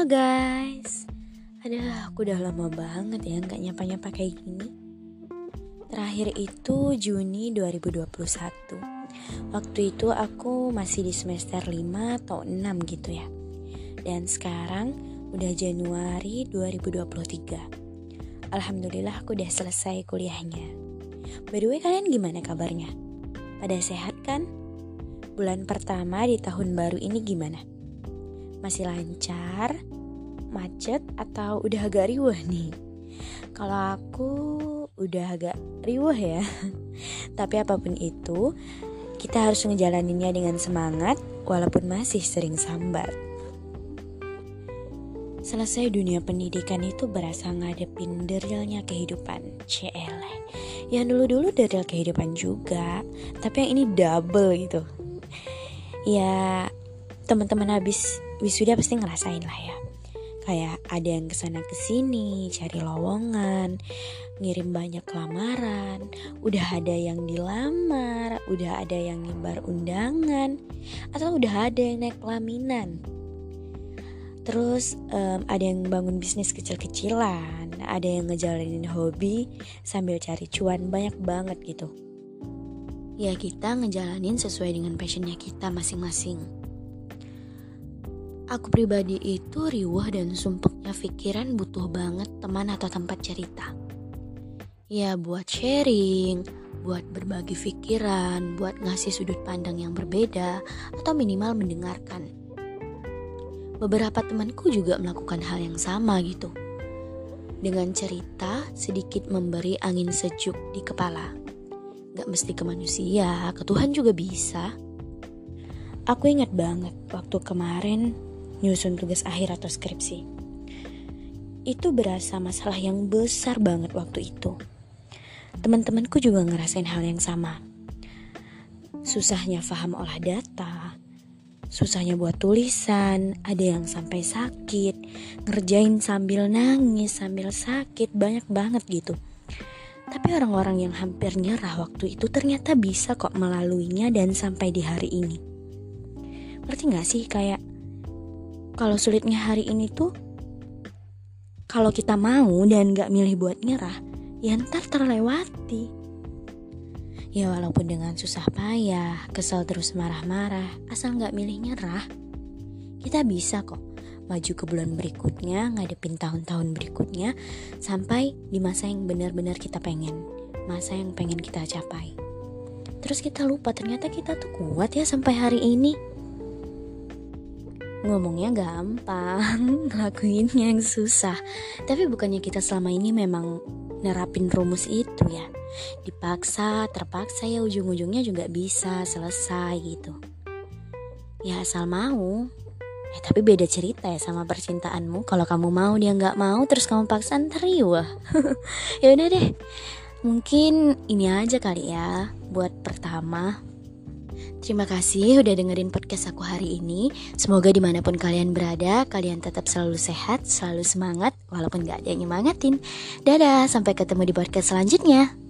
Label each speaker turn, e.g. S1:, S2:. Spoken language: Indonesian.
S1: Guys Aduh aku udah lama banget ya nggak nyapa-nyapa kayak gini Terakhir itu Juni 2021 Waktu itu aku masih di semester 5 atau 6 gitu ya Dan sekarang udah Januari 2023 Alhamdulillah aku udah selesai kuliahnya By the way kalian gimana kabarnya? Pada sehat kan? Bulan pertama di tahun baru ini gimana? Masih lancar? Macet atau udah agak riuh nih? Kalau aku udah agak riuh ya. Tapi apa pun itu, kita harus ngejalaninnya dengan semangat walaupun masih sering sambat. Selesai dunia pendidikan itu berasa ngadepin derilnya kehidupan CL Yang dulu-dulu deril kehidupan juga Tapi yang ini double gitu Ya teman-teman habis wisuda pasti ngerasain lah ya. Kayak ada yang ke sana ke sini cari lowongan ngirim banyak lamaran udah ada yang dilamar udah ada yang nyebar undangan atau udah ada yang naik pelaminan. Terus um, ada yang bangun bisnis kecil-kecilan ada yang ngejalanin hobi sambil cari cuan banyak banget gitu. Ya kita ngejalanin sesuai dengan passionnya kita masing-masing Aku pribadi itu riwah dan sumpeknya pikiran butuh banget teman atau tempat cerita. Ya buat sharing, buat berbagi pikiran, buat ngasih sudut pandang yang berbeda, atau minimal mendengarkan. Beberapa temanku juga melakukan hal yang sama gitu. Dengan cerita sedikit memberi angin sejuk di kepala. Gak mesti ke manusia, ke Tuhan juga bisa. Aku ingat banget waktu kemarin nyusun tugas akhir atau skripsi. Itu berasa masalah yang besar banget waktu itu. Teman-temanku juga ngerasain hal yang sama. Susahnya paham olah data, susahnya buat tulisan, ada yang sampai sakit, ngerjain sambil nangis, sambil sakit, banyak banget gitu. Tapi orang-orang yang hampir nyerah waktu itu ternyata bisa kok melaluinya dan sampai di hari ini. Ngerti gak sih kayak kalau sulitnya hari ini tuh kalau kita mau dan gak milih buat nyerah, ya ntar terlewati. Ya walaupun dengan susah payah, kesel terus marah-marah, asal gak milih nyerah, kita bisa kok maju ke bulan berikutnya, ngadepin tahun-tahun berikutnya, sampai di masa yang benar-benar kita pengen, masa yang pengen kita capai. Terus kita lupa ternyata kita tuh kuat ya sampai hari ini ngomongnya gampang, ngelakuinnya yang susah. Tapi bukannya kita selama ini memang nerapin rumus itu ya. Dipaksa, terpaksa ya ujung-ujungnya juga bisa selesai gitu. Ya asal mau. Eh tapi beda cerita ya sama percintaanmu. Kalau kamu mau dia nggak mau terus kamu paksa ntar ya udah deh. Mungkin ini aja kali ya buat pertama Terima kasih udah dengerin podcast aku hari ini. Semoga di mana pun kalian berada, kalian tetap selalu sehat, selalu semangat, walaupun gak ada yang nyemangatin. Dadah, sampai ketemu di podcast selanjutnya.